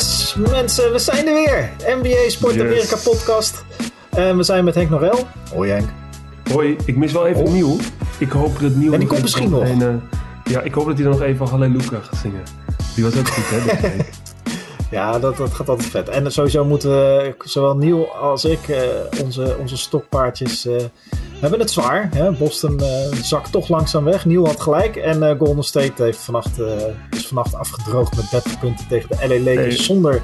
Yes, mensen, we zijn er weer. NBA Sport Yes. Amerika podcast. En we zijn met Henk Norel. Hoi Henk. Hoi, ik mis wel even Oh. Nieuw. Ik hoop dat Nieuw... Ja, die komt misschien nog. een, eh, ja, ik hoop dat hij dan nog even Halleluja gaat zingen. Die was ook goed, hè? deze week. Ja, dat, dat gaat altijd vet. En sowieso moeten we, zowel Niel als ik, eh, onze, onze stokpaardjes, eh, hebben het zwaar. Hè? Boston eh, zakt toch langzaam weg. Niel had gelijk. En eh, Golden State heeft vannacht, eh, is vannacht afgedroogd met 30 punten tegen de LA Lakers Hey. zonder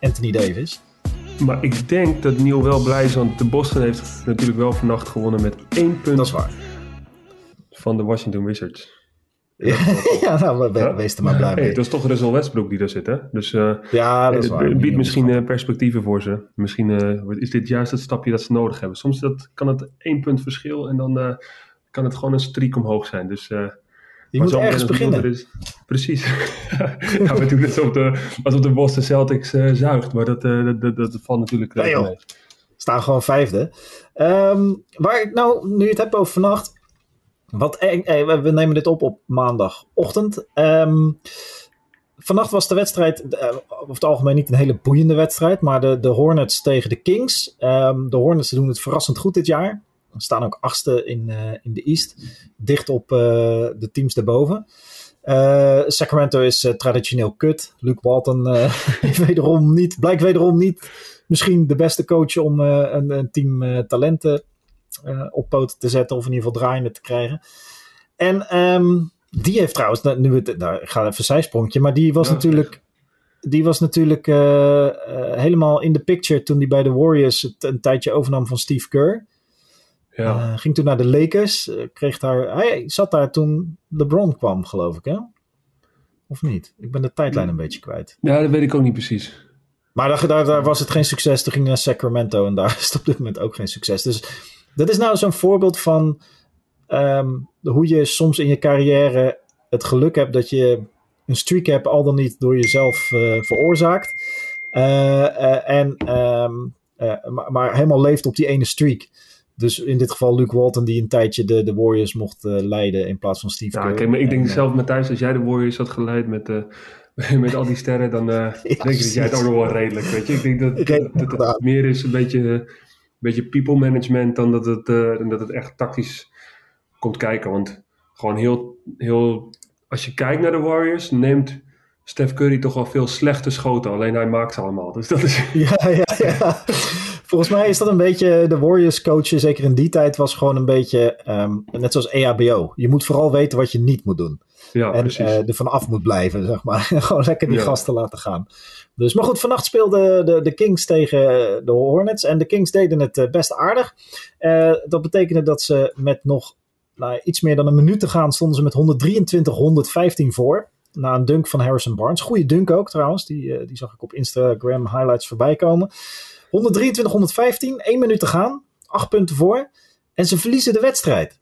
Anthony Davis. maar ik denk dat Nieuw wel blij is, want de Boston heeft natuurlijk wel vannacht gewonnen met één punt Dat is waar. van de Washington Wizards. ja, nou, we, wees er maar blij Hey, mee. het was toch Russell Westbrook die daar zit, hè? Dus eh, Ja, dat is het waar. biedt misschien eh, perspectieven voor ze. Misschien eh, is dit juist het stapje dat ze nodig hebben. Soms dat, kan het één punt verschil en dan eh, kan het gewoon een streak omhoog zijn. Dus... eh, Je Maar moet zo ergens beginnen. is- Precies. ja, we doen het alsof de, alsof de Boston Celtics eh, zuigt. Maar dat, eh, dat, dat, dat valt natuurlijk Nee, reuze joh. mee. staan gewoon vijfde. Ehm, waar ik nou, nu je het hebt over vannacht. Eh, eh, we- nemen dit op op maandagochtend. Ehm vannacht was de wedstrijd, eh, over het algemeen niet een hele boeiende wedstrijd. Maar de, de Hornets tegen de Kings. Ehm, de Hornets doen het verrassend goed dit jaar. Ze staan ook achtste in, in de East. Dicht op de teams daarboven. Sacramento is traditioneel kut. Luke Walton wederom niet, blijkt wederom niet misschien de beste coach om een, een team talenten op poten te zetten. Of in ieder geval draaiende te krijgen. En ehm, die heeft trouwens, nou, nu het, nou, ik ga even een zijsprongetje. Maar die was Ja, natuurlijk, die was natuurlijk eh, eh, helemaal in de picture toen hij bij de Warriors het een tijdje overnam van Steve Kerr. Ja. Eh, ging toen naar de Lakers. eh, kreeg daar, hij zat daar toen LeBron kwam, geloof ik, hè? Of niet? Ik ben de tijdlijn een beetje kwijt. ja, dat weet ik ook niet precies. Maar daar, daar, daar was het geen succes. Toen ging hij naar Sacramento en daar is het op dit moment ook geen succes. Dus dat is nou zo'n voorbeeld van ehm, hoe je soms in je carrière het geluk hebt dat je een streak hebt, al dan niet door jezelf eh, veroorzaakt. Eh, eh, en, ehm, eh, maar, maar helemaal leeft op die ene streak. Dus in dit geval Luke Walton, die een tijdje de, de Warriors mocht leiden in plaads van Steve Ja, Kerr. maar ik denk En, zelf, Matthijs, als jij de Warriors had geleid met, met al die sterren, dan eh, denk ik dat jij het ook nog wel redelijk, weet je. Ik denk dat, dat het meer is een beetje, beetje people management dan dat het, dan dat het echt tactisch komt kijken. Want gewoon heel, heel, als je kijkt naar de Warriors, neemt Steph Curry toch wel veel slechte schoten, alleen hij maakt ze allemaal. Dus dat is... Ja, ja, ja. Volgens mij is dat een beetje de Warriors coachen, zeker in die tijd, was gewoon een beetje ehm, net zoals EHBO. Je moet vooral weten wat je niet moet doen. Ja, en eh er vanaf moet blijven, zeg maar. gewoon lekker die Ja. gasten laten gaan. Dus, maar goed, vannacht speelden de, de Kings tegen de Hornets. En de Kings deden het eh, best aardig. Eh, dat betekende dat ze met nog nou, iets meer dan een minuut te gaan, stonden ze met 123-115 voor. Na een dunk van Harrison Barnes. Goede dunk ook trouwens. Die, eh, die zag ik op Instagram highlights voorbij komen. 123-115, 1 minuut te gaan. 8 punten voor. En ze verliezen de wedstrijd.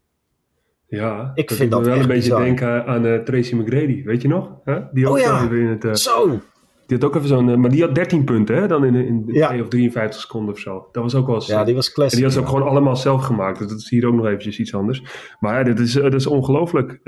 ja, ik dat vind dat wel een beetje bizar. denken aan eh, Tracy McGrady, weet je nog? Die ook Oh ja. in het... eh, Zo. Die had ook even zo'n, maar die had 13 punten, hè? Dan in, in Ja. 2 of 53 seconden of zo. Dat was ook wel eens. Ja, die was en classic. die had ze ook gewoon allemaal zelf gemaakt. Dat is hier ook nog eventjes iets anders. Maar ja, dit is, is ongelooflijk.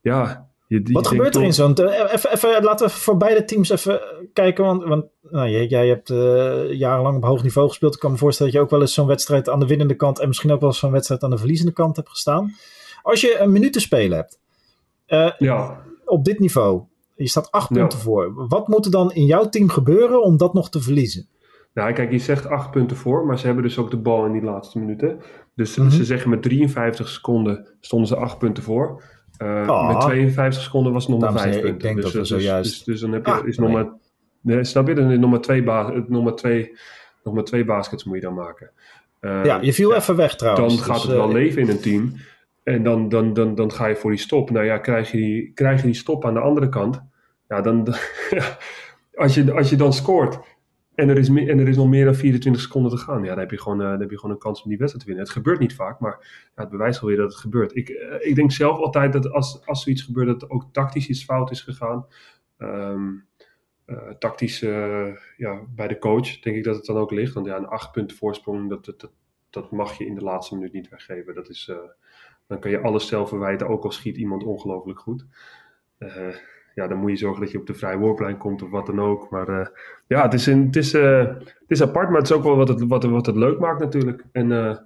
Ja. Je, je Wat gebeurt er in zo'n... eh, Even, even, laten we voor beide teams even kijken. Want, want nou, jij, jij hebt eh, jarenlang op hoog niveau gespeeld. Ik kan me voorstellen dat je ook wel eens zo'n wedstrijd aan de winnende kant... en misschien ook wel eens zo'n wedstrijd aan de verliezende kant hebt gestaan. Als je een minuut te spelen hebt, eh, Ja, op dit niveau... Je staat acht Ja. punten voor. Wat moet er dan in jouw team gebeuren om dat nog te verliezen? nou kijk, je zegt 8 punten voor, maar ze hebben dus ook de bal in die laatste minuten. Dus Mhm. ze zeggen met 53 seconden stonden ze 8 punten voor. Eh, Ah. Met 52 seconden was het nog maar Dames en 5 heren, ik punten. denk dus, dat we dus- zojuist- Dus, dus dan heb je, Ah, is nog maar, nee, snap je? Dan is nog maar twee, ba- nog maar twee, nog maar twee baskets moet je dan maken. Eh, ja, je viel ja, even weg trouwens. dan gaat Dus, het wel eh, leven in een team. En dan, dan, dan, dan ga je voor die stop. Nou ja, krijg je die, krijg je die stop aan de andere kant. Ja, dan, als, je, als je dan scoort en er, is er is nog meer dan 24 seconden te gaan. Ja, dan heb je gewoon, eh, heb je gewoon een kans om die wedstrijd te winnen. Het gebeurt niet vaak, maar ja, het bewijst wel weer dat het gebeurt. Ik, eh, ik denk zelf altijd dat als, als zoiets gebeurt, dat ook tactisch iets fout is gegaan. Ehm, eh, tactisch ja, bij de coach denk ik dat het dan ook ligt. Want ja, een acht punten voorsprong, dat, dat, mag je in de laatste minuut niet weggeven. Dat is, dan kan je alles zelf verwijten, ook al schiet iemand ongelooflijk goed. Eh, ja, dan moet je zorgen dat je op de vrije worplijn komt of wat dan ook. Maar uh, ja, het is, een, het, is, uh, het is apart, maar het is ook wel wat het, wat, wat het leuk maakt natuurlijk. En uh,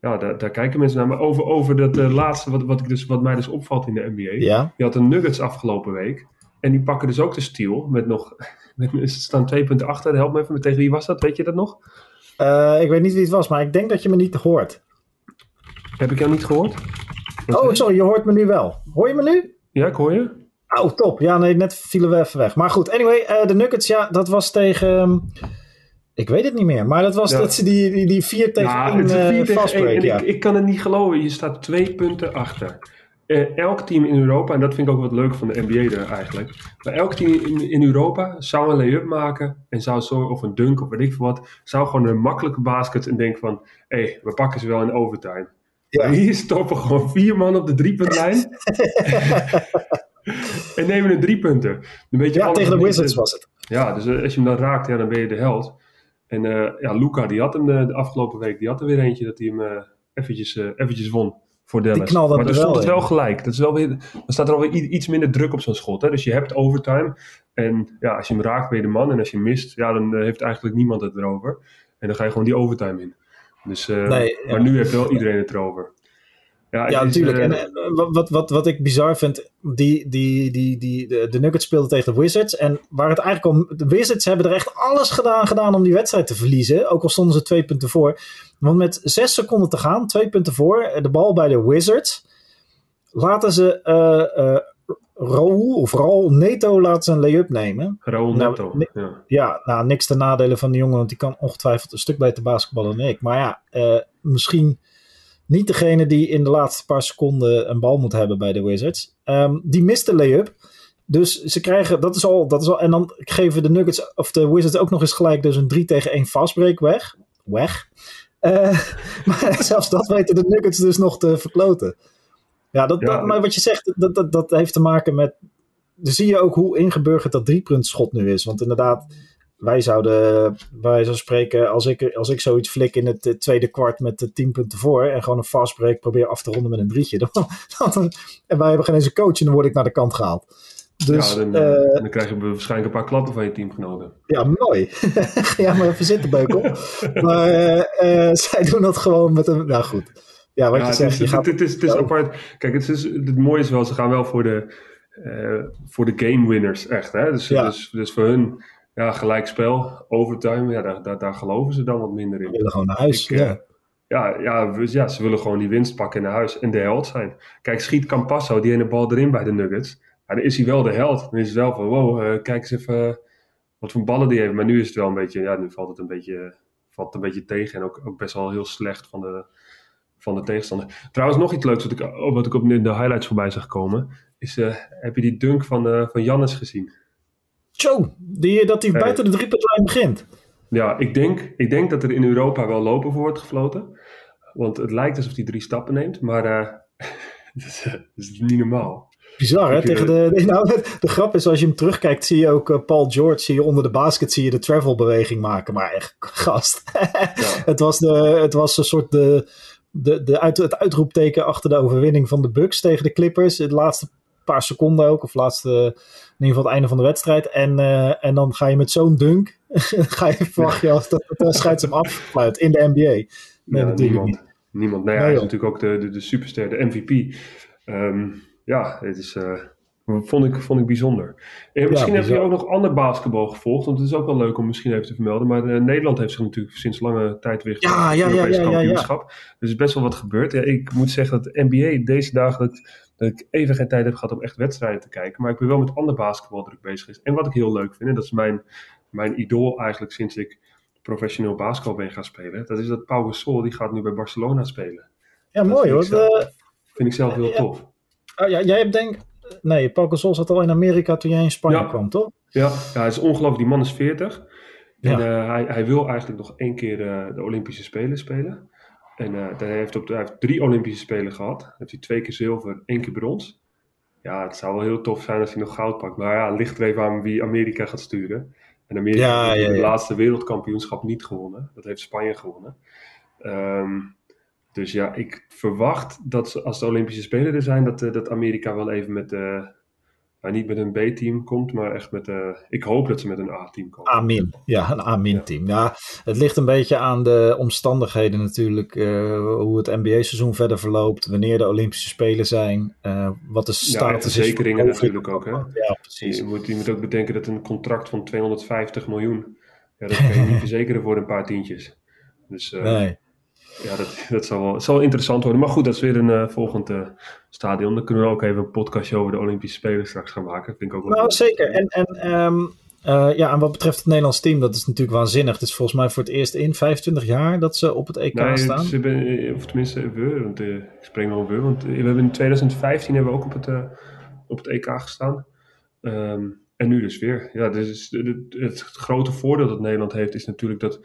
ja, daar, daar, kijken mensen naar. Maar over, over dat laatste, wat, wat, ik dus, wat mij dus opvalt in de NBA. Ja. Je had een Nuggets afgelopen week. En die pakken dus ook de steal met nog... Met, ze staan twee punten achter. Help me even, tegen wie was dat? Weet je dat nog? ik weet niet wie het was, maar ik denk dat je me niet hoort. Heb ik jou niet gehoord? oh, sorry, je hoort me nu wel. Hoor je me nu? Ja, ik hoor je. Oh, top. Ja, nee, net vielen we even weg. Maar goed, anyway, uh, de Nuggets, ja, dat was tegen... Um, ik weet het niet meer, maar dat was ja. dat ze die, die, die 4 tegen ja, 1 uh, fastbreak. Ja. Ik, ik kan het niet geloven, je staat twee punten achter. Uh, elk team in Europa, en dat vind ik ook wat leuk van de NBA er eigenlijk. Maar elk team in, in Europa zou een lay-up maken en zou zo, of een dunk of weet ik veel wat, zou gewoon een makkelijke basket en denken van, hé, hey, we pakken ze wel in overtime. Ja. Hier stoppen gewoon vier man op de driepuntlijn. en nemen een drie punten. Een beetje ja, tegen de Wizards was het. Ja, dus als je hem dan raakt, ja, dan ben je de held. En uh, ja, Luca, die had hem de, de, afgelopen week, die had er weer eentje dat hij hem uh, eventjes, uh, eventjes won voor Dallas. maar dan stond het wel gelijk. Dat is wel weer, dan staat er alweer iets minder druk op zo'n schot. Hè? Dus je hebt overtime. En ja, als je hem raakt, ben je de man. En als je mist, ja, dan heeft eigenlijk niemand het erover. En dan ga je gewoon die overtime in. Dus, nee, maar nu heeft wel iedereen het erover. Ja, ja natuurlijk. en wat, wat, wat ik bizar vind, die, die, die, die, de, de Nuggets speelden tegen de Wizards. En waar het eigenlijk om. De Wizards hebben er echt alles gedaan, gedaan om die wedstrijd te verliezen. Ook al stonden ze twee punten voor. Want met zes seconden te gaan, twee punten voor, de bal bij de Wizards. Laten ze uh, uh, Raoul of Raoul Neto laten ze een lay-up nemen. Raoul nou, Neto. Ja. ja, nou niks ten nadelen van die jongen, want die kan ongetwijfeld een stuk beter basketballen dan ik. Maar ja, uh, misschien niet degene die in de laatste paar seconden een bal moet hebben bij de Wizards. Um, die mist de lay-up. Dus ze krijgen, dat is al, dat is al. En dan geven de Nuggets of de Wizards ook nog eens gelijk dus een 3 tegen 1 fastbreak weg. Weg. Uh, maar zelfs dat weten de Nuggets dus nog te verkloten. Ja, dat, dat, maar wat je zegt, dat, dat, dat heeft te maken met. Dan zie je ook hoe ingeburgerd dat driepuntschot nu is. Want inderdaad, wij zouden, wij zouden spreken, als ik, als ik zoiets flik in het tweede kwart met de 10 punten voor en gewoon een fastbreak probeer af te ronden met een drietje, dan, dan, en wij hebben geen eens een coach en dan word ik naar de kant gehaald. Dus, ja, dan, uh, dan krijg je waarschijnlijk een paar klappen van je teamgenoten. Ja, mooi. Ga maar even zitten, Beukel. maar uh, uh, zij doen dat gewoon met een... Nou goed. Ja, wat ja, je zegt. Is, je gaat, het, is, het is apart. Kijk, het, is, het mooie is wel, ze gaan wel voor de, voor de game winners, echt. Hè? Dus, ja. dus, dus voor hun ja, gelijkspel, overtime, ja, daar, daar, daar geloven ze dan wat minder in. Ze willen gewoon naar huis, Ik, ja. Ja, ja, ja, ze willen gewoon die winst pakken naar huis en de held zijn. Kijk, schiet Campasso die ene bal erin bij de Nuggets. Ja, dan is hij wel de held. Dan is het wel van, wow, uh, kijk eens even uh, wat voor ballen die heeft. Maar nu is het wel een beetje, ja, nu valt het een beetje, valt een beetje tegen. En ook, ook best wel heel slecht van de, van de tegenstander. Trouwens, nog iets leuks wat ik, wat ik op de highlights voorbij zag komen. Is, uh, heb je die dunk van, van Jannes gezien? Zo, die, dat hij hey. buiten de driepuntlijn begint. Ja, ik denk, ik denk dat er in Europa wel lopen voor wordt gefloten. Want het lijkt alsof hij drie stappen neemt, maar uh, dat, is, niet normaal. Bizar, hè? Tegen de, de, nou, de grap is, als je hem terugkijkt, zie je ook uh, Paul George, zie je onder de basket, zie je de travel-beweging maken. Maar echt, gast. Ja. het, was de, het was een soort de, de, de uit, het uitroepteken achter de overwinning van de Bucks tegen de Clippers. Het laatste paar seconden ook, of laatste, in ieder geval het einde van de wedstrijd. En, uh, en dan ga je met zo'n dunk, ga je verwacht je als dat de scheids afsluit in de NBA. Nee, ja, natuurlijk niemand. niet. Niemand. Nou ja, nee, hij is natuurlijk ook de, de, de superster, de MVP. Um, ja, het is... Uh, Vond ik, vond ik bijzonder. En misschien ja, heb je ook nog ander basketbal gevolgd, want het is ook wel leuk om misschien even te vermelden. Maar uh, Nederland heeft zich natuurlijk sinds lange tijd weer ja, ja, ja, ja, kampioenschap. Ja, Dus er is best wel wat gebeurd. Ja, ik moet zeggen dat de NBA deze dagen dat, dat, ik even geen tijd heb gehad om echt wedstrijden te kijken. Maar ik ben wel met ander basketbal druk bezig is. En wat ik heel leuk vind, en dat is mijn, mijn idool eigenlijk sinds ik professioneel basketbal ben gaan spelen. Dat is dat Pau Gasol, die gaat nu bij Barcelona spelen. Ja, dat mooi hoor. Zelf, uh, vind ik zelf heel tof. Oh, ja, jij hebt denk Nee, Paul Gasol zat al in Amerika toen jij in Spanje ja. kwam, toch? Ja, ja, hij is ongelooflijk. Die man is 40. En ja. uh, hij, hij wil eigenlijk nog één keer uh, de Olympische Spelen spelen. En uh, hij, heeft op de, hij heeft drie Olympische Spelen gehad. Dan heeft hij twee keer zilver, één keer brons. Ja, het zou wel heel tof zijn als hij nog goud pakt. Maar ja, het ligt er even aan wie Amerika gaat sturen. En Amerika ja, heeft ja, de laatste wereldkampioenschap niet gewonnen. Dat heeft Spanje gewonnen. Um, dus ja, ik verwacht dat als de Olympische Spelen er zijn, dat, uh, dat Amerika wel even met, uh, niet met een B-team komt, maar echt met, uh, ik hoop dat ze met een A-team komen. A-min, ja, een A-min-team. Ja. het ligt een beetje aan de omstandigheden natuurlijk, uh, hoe het NBA-seizoen verder verloopt, wanneer de Olympische Spelen zijn, uh, wat de status ja, verzekeringen natuurlijk ook, hè? Ja, precies. Je moet, je moet ook bedenken dat een contract van 250 miljoen, ja, dat kan je niet verzekeren voor een paar tientjes. Dus, nee. Ja, dat, dat zal wel, zal interessant worden. Maar goed, dat is weer een uh, volgend uh, stadion. Dan kunnen we ook even een podcastje over de Olympische Spelen straks gaan maken. Vind ik ook wel nou, zeker. En, en, um, uh, ja, en wat betreft het Nederlands team, dat is natuurlijk waanzinnig. Het is volgens mij voor het eerst in 25 jaar dat ze op het EK nee, staan. Ze hebben, of tenminste, we, want ik spreek nog we. Want we hebben in 2015 hebben we ook op het, op het EK gestaan. Um, en nu dus weer. Ja, dus het, het, het grote voordeel dat Nederland heeft is natuurlijk dat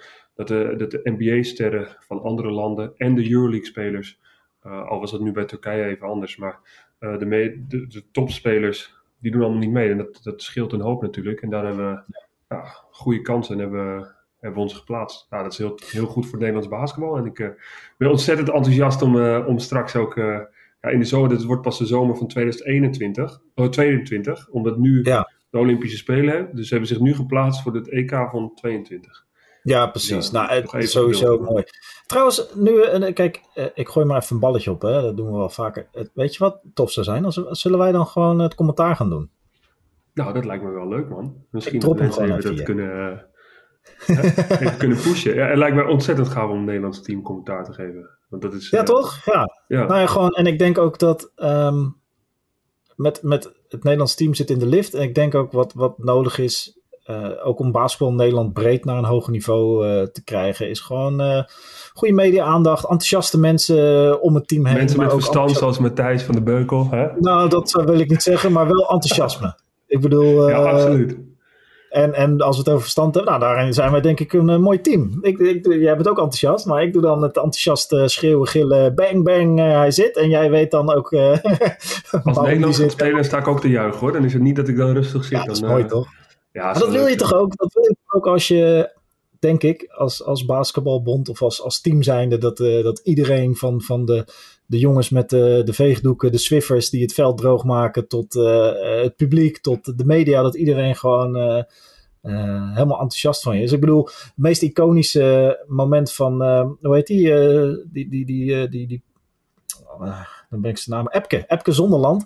dat de, dat de NBA-sterren van andere landen en de Euroleague-spelers, uh, al was dat nu bij Turkije even anders, maar uh, de, de, de, topspelers, die doen allemaal niet mee. En dat, dat scheelt een hoop natuurlijk. En daar hebben we ja, goede kansen en hebben, hebben we ons geplaatst. Nou, dat is heel, heel goed voor Nederlands basketbal. En ik uh, ben ontzettend enthousiast om, om straks ook ja, in de zomer, het wordt pas de zomer van 2021, oh, 22, omdat nu ja. de Olympische Spelen hebben. Dus ze hebben zich nu geplaatst voor het EK van 22. Ja, precies. nou, het is sowieso mooi. Trouwens, nu, uh, kijk, uh, ik gooi maar even een balletje op, hè. dat doen we wel vaker. weet je wat tof zou zijn? Zullen wij dan gewoon het commentaar gaan doen? Nou, dat lijkt me wel leuk, man. Misschien dat mensen even dat kunnen, uh, even kunnen pushen. Ja, het lijkt me ontzettend gaaf om een Nederlands team commentaar te geven. Want dat is, ja, toch? Ja. ja. Nou ja, gewoon, en ik denk ook dat um, met, met het Nederlands team zit in de lift. En ik denk ook wat, wat nodig is uh, ook om basketbal in Nederland breed naar een hoger niveau uh, te krijgen, is gewoon uh, goede media-aandacht, enthousiaste mensen om het team heen. Mensen met verstand, zoals Matthijs van de Beukel. Hè? Nou, dat wil ik niet zeggen, maar wel enthousiasme. ik bedoel. ja, absoluut. En, en als we het over verstand hebben, nou, daarin zijn wij denk ik een mooi team. Ik, ik, jij bent ook enthousiast, maar ik doe dan het enthousiast schreeuwen, gillen, bang, bang, hij zit. En jij weet dan ook... als Nederland gaat spelen, sta ik ook te juichen hoor. Dan is het niet dat ik dan rustig zit. Ja, dat is mooi toch? Ja, maar dat wil je toch ook? Dat wil je ook als je, denk ik, als, als basketbalbond of als, als team zijnde, dat, uh, dat iedereen van, van de, de jongens met de, de veegdoeken, de Swiffers die het veld droog maken, tot uh, het publiek, tot de media, dat iedereen gewoon uh, helemaal enthousiast van je is. Ik bedoel, het meest iconische moment van, hoe heet die, die, die, die, die, die dan ben ik zijn naam, Epke, Epke Zonderland.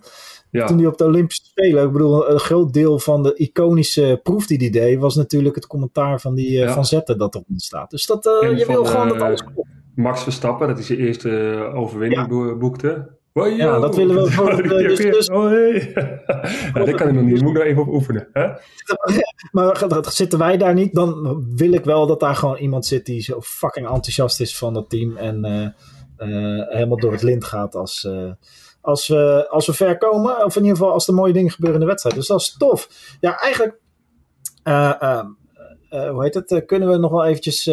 Ja. Toen hij op de Olympische Spelen, ik bedoel, een groot deel van de iconische proef die hij deed, was natuurlijk het commentaar van die uh, Van Zetten dat eronder staat. Dus dat, uh, je wil gewoon dat alles klopt. Max Verstappen, dat hij zijn eerste overwinning ja. boekte. Ja, dat willen we gewoon. dus, dus... Oh, hey. ja, dat kan ik nog niet. Ik moet er even op oefenen. Hè? maar zitten wij daar niet, dan wil ik wel dat daar gewoon iemand zit die zo fucking enthousiast is van dat team. En uh, helemaal door het lint gaat als als we, als we ver komen. Of in ieder geval als er mooie dingen gebeuren in de wedstrijd. Dus dat is tof. Ja, eigenlijk, uh, uh, hoe heet het? kunnen we nog wel eventjes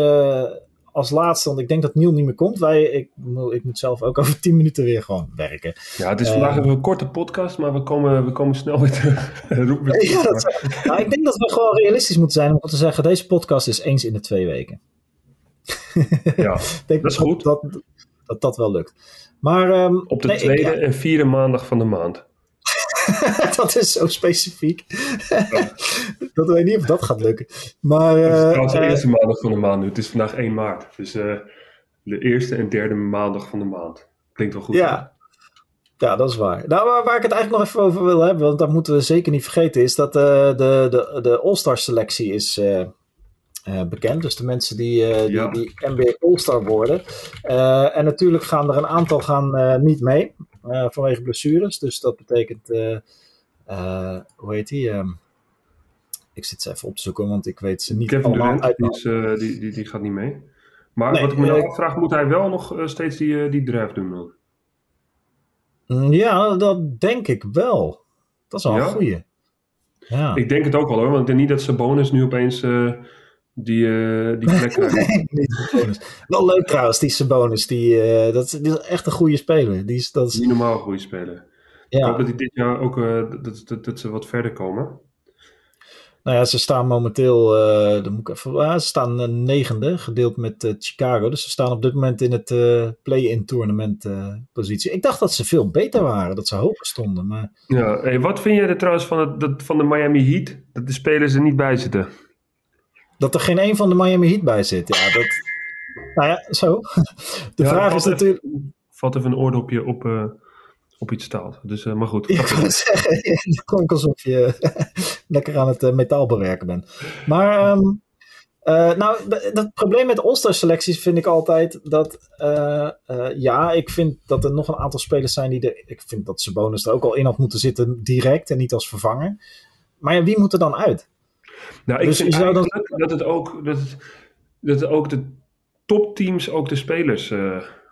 als laatste, want ik denk dat Niel niet meer komt. Wij, ik, ik moet zelf ook over 10 minuten weer gewoon werken. Ja, het is vandaag een korte podcast, maar we komen, we komen snel weer terug. ja, dat, nou, ik denk dat we gewoon realistisch moeten zijn om te zeggen: deze podcast is eens in de twee weken. ja, denk dat is goed. Dat, dat, dat, wel lukt. Maar, um, Op de tweede en vierde maandag van de maand. dat is zo specifiek. dat weet niet of dat gaat lukken. Maar, uh, het is trouwens de uh, eerste maandag van de maand nu. Het is vandaag 1 maart. Dus uh, de eerste en derde maandag van de maand. Klinkt wel goed. Ja. Ja, dat is waar. Nou, waar, waar, ik het eigenlijk nog even over wil hebben, want dat moeten we zeker niet vergeten, is dat de, de, de All-Star selectie is, uh, bekend. Dus de mensen die, uh, die, die, NBA All-Star worden. Uh, en natuurlijk gaan er een aantal gaan, niet mee vanwege blessures. Dus dat betekent, hoe heet die? Um, ik zit ze even op te zoeken, want ik weet ze niet Kevin allemaal Durant, die, die, die, die, gaat niet mee. Maar nee, wat ik me nou afvraag, moet hij wel nog steeds die, die draft doen dan? Mm, ja, dat denk ik wel. Dat is wel ja? een goeie. Ja. Ik denk het ook wel hoor, want ik denk niet dat ze bonus nu opeens die, uh, die plek nee, Wel leuk trouwens, die Sabonis. Die, uh, dat, is, die, is, echt een goede speler. Die is, dat is... Niet normaal een goede speler. Ja. Ik hoop dat hij dit jaar ook uh, dat, dat, dat, ze wat verder komen. Nou ja, ze staan momenteel, uh, dan moet ik even, uh, ze staan negende, gedeeld met Chicago. Dus ze staan op dit moment in het play-in tournament positie. Ik dacht dat ze veel beter waren, dat ze hoger stonden. Maar... Ja, hey, wat vind jij er trouwens van, het, dat, van de Miami Heat? Dat de spelers er niet bij zitten? Dat er geen een van de Miami Heat bij zit, ja. Dat, nou ja, zo. De vraag is natuurlijk... Valt even een oordopje op op iets staat. Dus, uh, maar goed. Ik kan zeggen, het klonk alsof je lekker aan het uh, metaal bewerken bent. Maar, um, uh, nou, het probleem met All-Star selecties vind ik altijd dat, ja, ik vind dat er nog een aantal spelers zijn die er, ik vind dat Sabonis er ook al in had moeten zitten direct en niet als vervanger. Maar ja, wie moet er dan uit? Nou, ik dus vind zou dan... dat het ook, dat het, dat het ook de topteams ook de spelers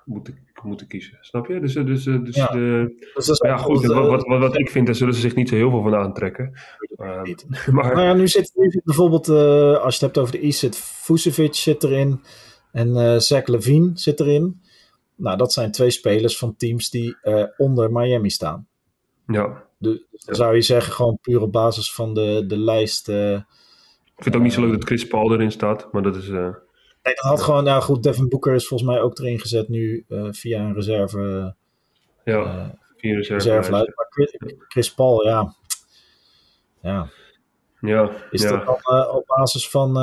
moeten, moeten kiezen. Snap je? Dus, dus, dus, ja. De, dus ja, goed. wat, wat, wat, ik vind, daar zullen ze zich niet zo heel veel van aantrekken. Uh, maar nou ja, nu zit, nu zit bijvoorbeeld, uh, als je het hebt over de East, zit Vucevic zit erin. En uh, Zach Levine zit erin. Nou, dat zijn twee spelers van teams die onder Miami staan. Ja. Dus, dan zou je zeggen, gewoon puur op basis van de, de lijst. ik vind het ook niet zo leuk dat Chris Paul erin staat, maar dat is. Nee, dat had gewoon, nou goed, Devin Booker is volgens mij ook erin gezet nu uh, via een reserve. Ja, uh, via een reserve. reserve maar Chris, Chris, Paul, ja. Ja. ja is ja. dat dan uh, op basis van.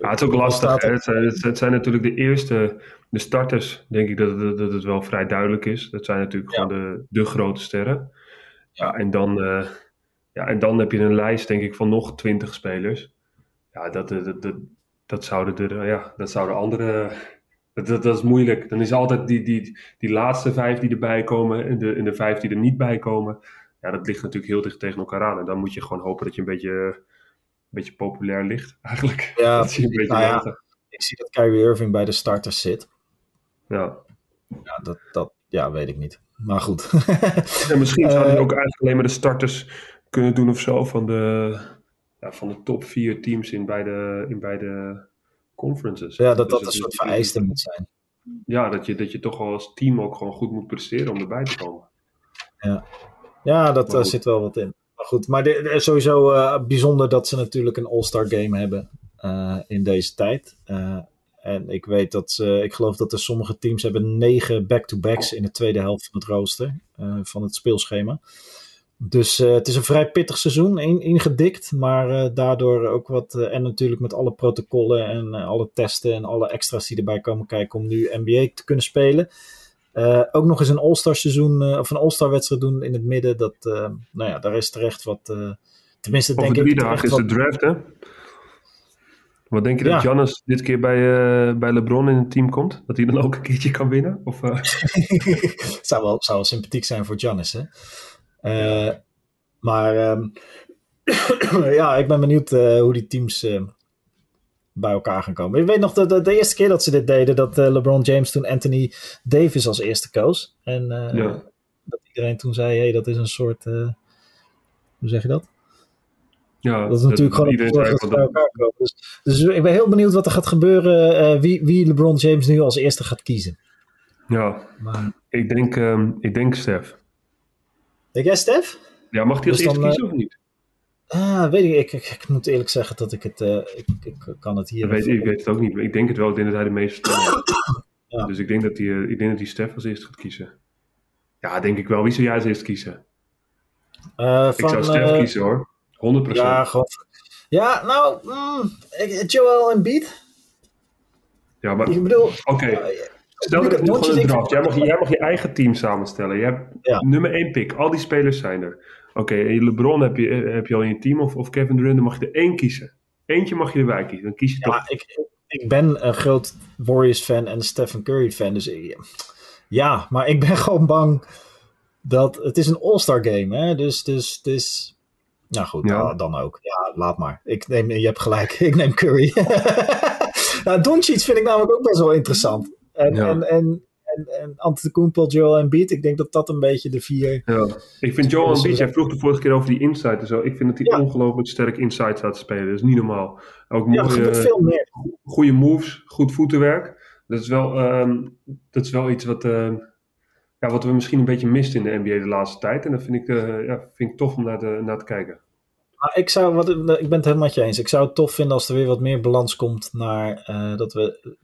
Ja, het is ook lastig. Het zijn, het, zijn, natuurlijk de eerste, de starters, denk ik dat, dat, dat het wel vrij duidelijk is. Dat zijn natuurlijk ja. gewoon de, de grote sterren. Ja, en dan, ja, en dan heb je een lijst, denk ik, van nog twintig spelers. Ja, dat, dat, dat, dat zouden er, ja, dat zouden andere. Dat, dat, dat, is moeilijk. Dan is altijd die, die, die laatste vijf die erbij komen en de, en de vijf die er niet bij komen. Ja, dat ligt natuurlijk heel dicht tegen elkaar aan. En dan moet je gewoon hopen dat je een beetje, beetje populair ligt, eigenlijk. Ja, dat zie beetje nou ja, ik zie dat Kyrie Irving bij de starters zit. Ja. Ja, dat, dat ja, weet ik niet. Maar goed. en misschien zou hij uh, ook eigenlijk alleen maar de starters kunnen doen of zo van de, ja, van de top vier teams in beide, in beide conferences. Ja, dat dus dat een soort vereiste moet zijn. Ja, dat je, dat je toch als team ook gewoon goed moet presteren om erbij te komen. Ja, ja dat uh, zit wel wat in. Goed, maar sowieso uh, bijzonder dat ze natuurlijk een All-Star game hebben uh, in deze tijd. en ik weet dat ik geloof dat er sommige teams hebben negen back-to-backs in de tweede helft van het rooster van het speelschema. Dus het is een vrij pittig seizoen, in, ingedikt, maar daardoor ook wat. En natuurlijk met alle protocollen en alle testen en alle extra's die erbij komen kijken om nu NBA te kunnen spelen. Ook nog eens een All-Star seizoen of een All-Star wedstrijd doen in het midden. Dat, nou ja, daar is terecht wat. tenminste, Over denk drie ik. dagen is wat... de draft, hè? Wat denk je dat Giannis dit keer bij, bij LeBron in het team komt? Dat hij dan ook een keertje kan winnen? Of, het zou wel, zou wel sympathiek zijn voor Giannis, hè? Uh, maar um, ja, ik ben benieuwd uh, hoe die teams uh, bij elkaar gaan komen. Ik weet nog de, de, de, eerste keer dat ze dit deden, dat LeBron James toen Anthony Davis als eerste koos. En ja. dat iedereen toen zei, hey, dat is een soort, hoe zeg je dat? Ja, dat is natuurlijk gewoon een dat ze bij elkaar komen. Dus, dus, ik ben heel benieuwd wat er gaat gebeuren, wie, wie LeBron James nu als eerste gaat kiezen. Ja, maar, ik, denk, um, ik denk Stef. Denk jij Stef? Ja, mag hij als dus eerste kiezen of niet? Ah, weet ik, ik, ik, ik, moet eerlijk zeggen dat ik het, uh, ik, ik kan het hier... Weet, ik weet het ook niet, ik denk het wel, ik denk dat hij de meeste ja. Dus ik denk dat hij, uh, ik denk dat hij Stef als eerste gaat kiezen. Ja, denk ik wel. Wie zou jij als eerste kiezen? Uh, ik zou Stef kiezen hoor, 100%. Ja, gewoon... Ja, nou, mm, Joel Embiid. Ja, maar... Ik bedoel... Oké. Okay. Stel dat het gewoon een draft. Jij mag, jij mag je eigen team samenstellen. Je hebt ja. nummer één pick. Al die spelers zijn er. Oké, okay, LeBron heb je, heb je al in je team. Of, of Kevin Durant, dan mag je er één kiezen. Eentje mag je erbij kiezen. Dan kies je ja, toch. Ik, ik ben een groot Warriors-fan en Stephen Curry-fan. Dus ja, maar ik ben gewoon bang dat... Het is een all-star game, hè. Dus, dus, dus... Nou goed, ja. nou, dan ook. Ja, laat maar. Ik neem, je hebt gelijk. Ik neem Curry. nou, Doncic vind ik namelijk ook best wel interessant. En, ja. en, en, en, en Antetokounmpo, Joel Embiid, ik denk dat dat een beetje de vier... Ja. Ik vind Joel Embiid, jij vroeg de vorige keer over die inside en zo. Ik vind dat hij ja. ongelooflijk sterk inside staat te spelen. Dat is niet normaal. Ook ja, mooie, veel meer. Goede moves, goed voetenwerk. Dat is wel, um, dat is wel iets wat, uh, ja, wat we misschien een beetje misten in de NBA de laatste tijd. En dat vind ik, uh, ja, vind ik tof om naar, de, naar te kijken. Maar ik zou, wat, ik ben het helemaal met je eens. Ik zou het tof vinden als er weer wat meer balans komt naar uh, dat we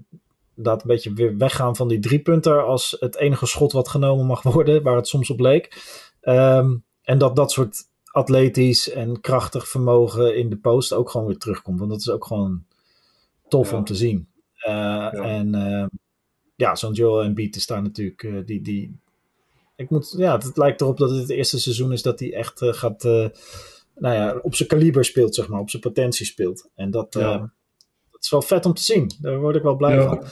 dat een beetje weer weggaan van die driepunter als het enige schot wat genomen mag worden, waar het soms op leek. Um, en dat dat soort atletisch en krachtig vermogen in de post ook gewoon weer terugkomt. Want dat is ook gewoon tof Ja. om te zien. Uh, Ja. En uh, ja, zo'n Joel Embiid is daar natuurlijk, uh, die, die, ik moet, ja, het lijkt erop dat het het eerste seizoen is dat hij echt uh, gaat, nou ja, op zijn kaliber speelt, zeg maar, op zijn potentie speelt. En dat, Ja. Dat is wel vet om te zien. Daar word ik wel blij Ja. van.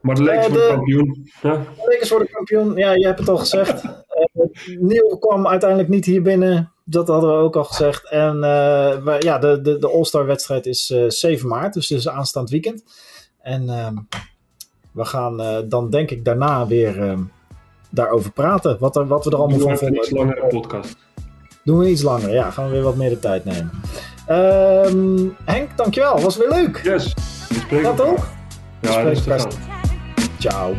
Maar de Lakers Eh, worden de- kampioen. Ja? De Lakers worden kampioen. Ja, je hebt het al gezegd. Eh Neil kwam uiteindelijk niet hier binnen. Dat hadden we ook al gezegd. En eh, we- ja, de, de, de All-Star wedstrijd is eh 7 maart. Dus het is aanstaand weekend. En ehm, we gaan eh, dan denk ik daarna weer ehm, daarover praten. Wat, er, wat we er allemaal Doe van even een iets vonden. langere podcast. Doen we iets langer. Ja, gaan we weer wat meer de tijd nemen. Ehm, Henk, dankjewel. Was weer leuk. Yes. Dat elkaar. ook? Ja, spreken aan. Ciao.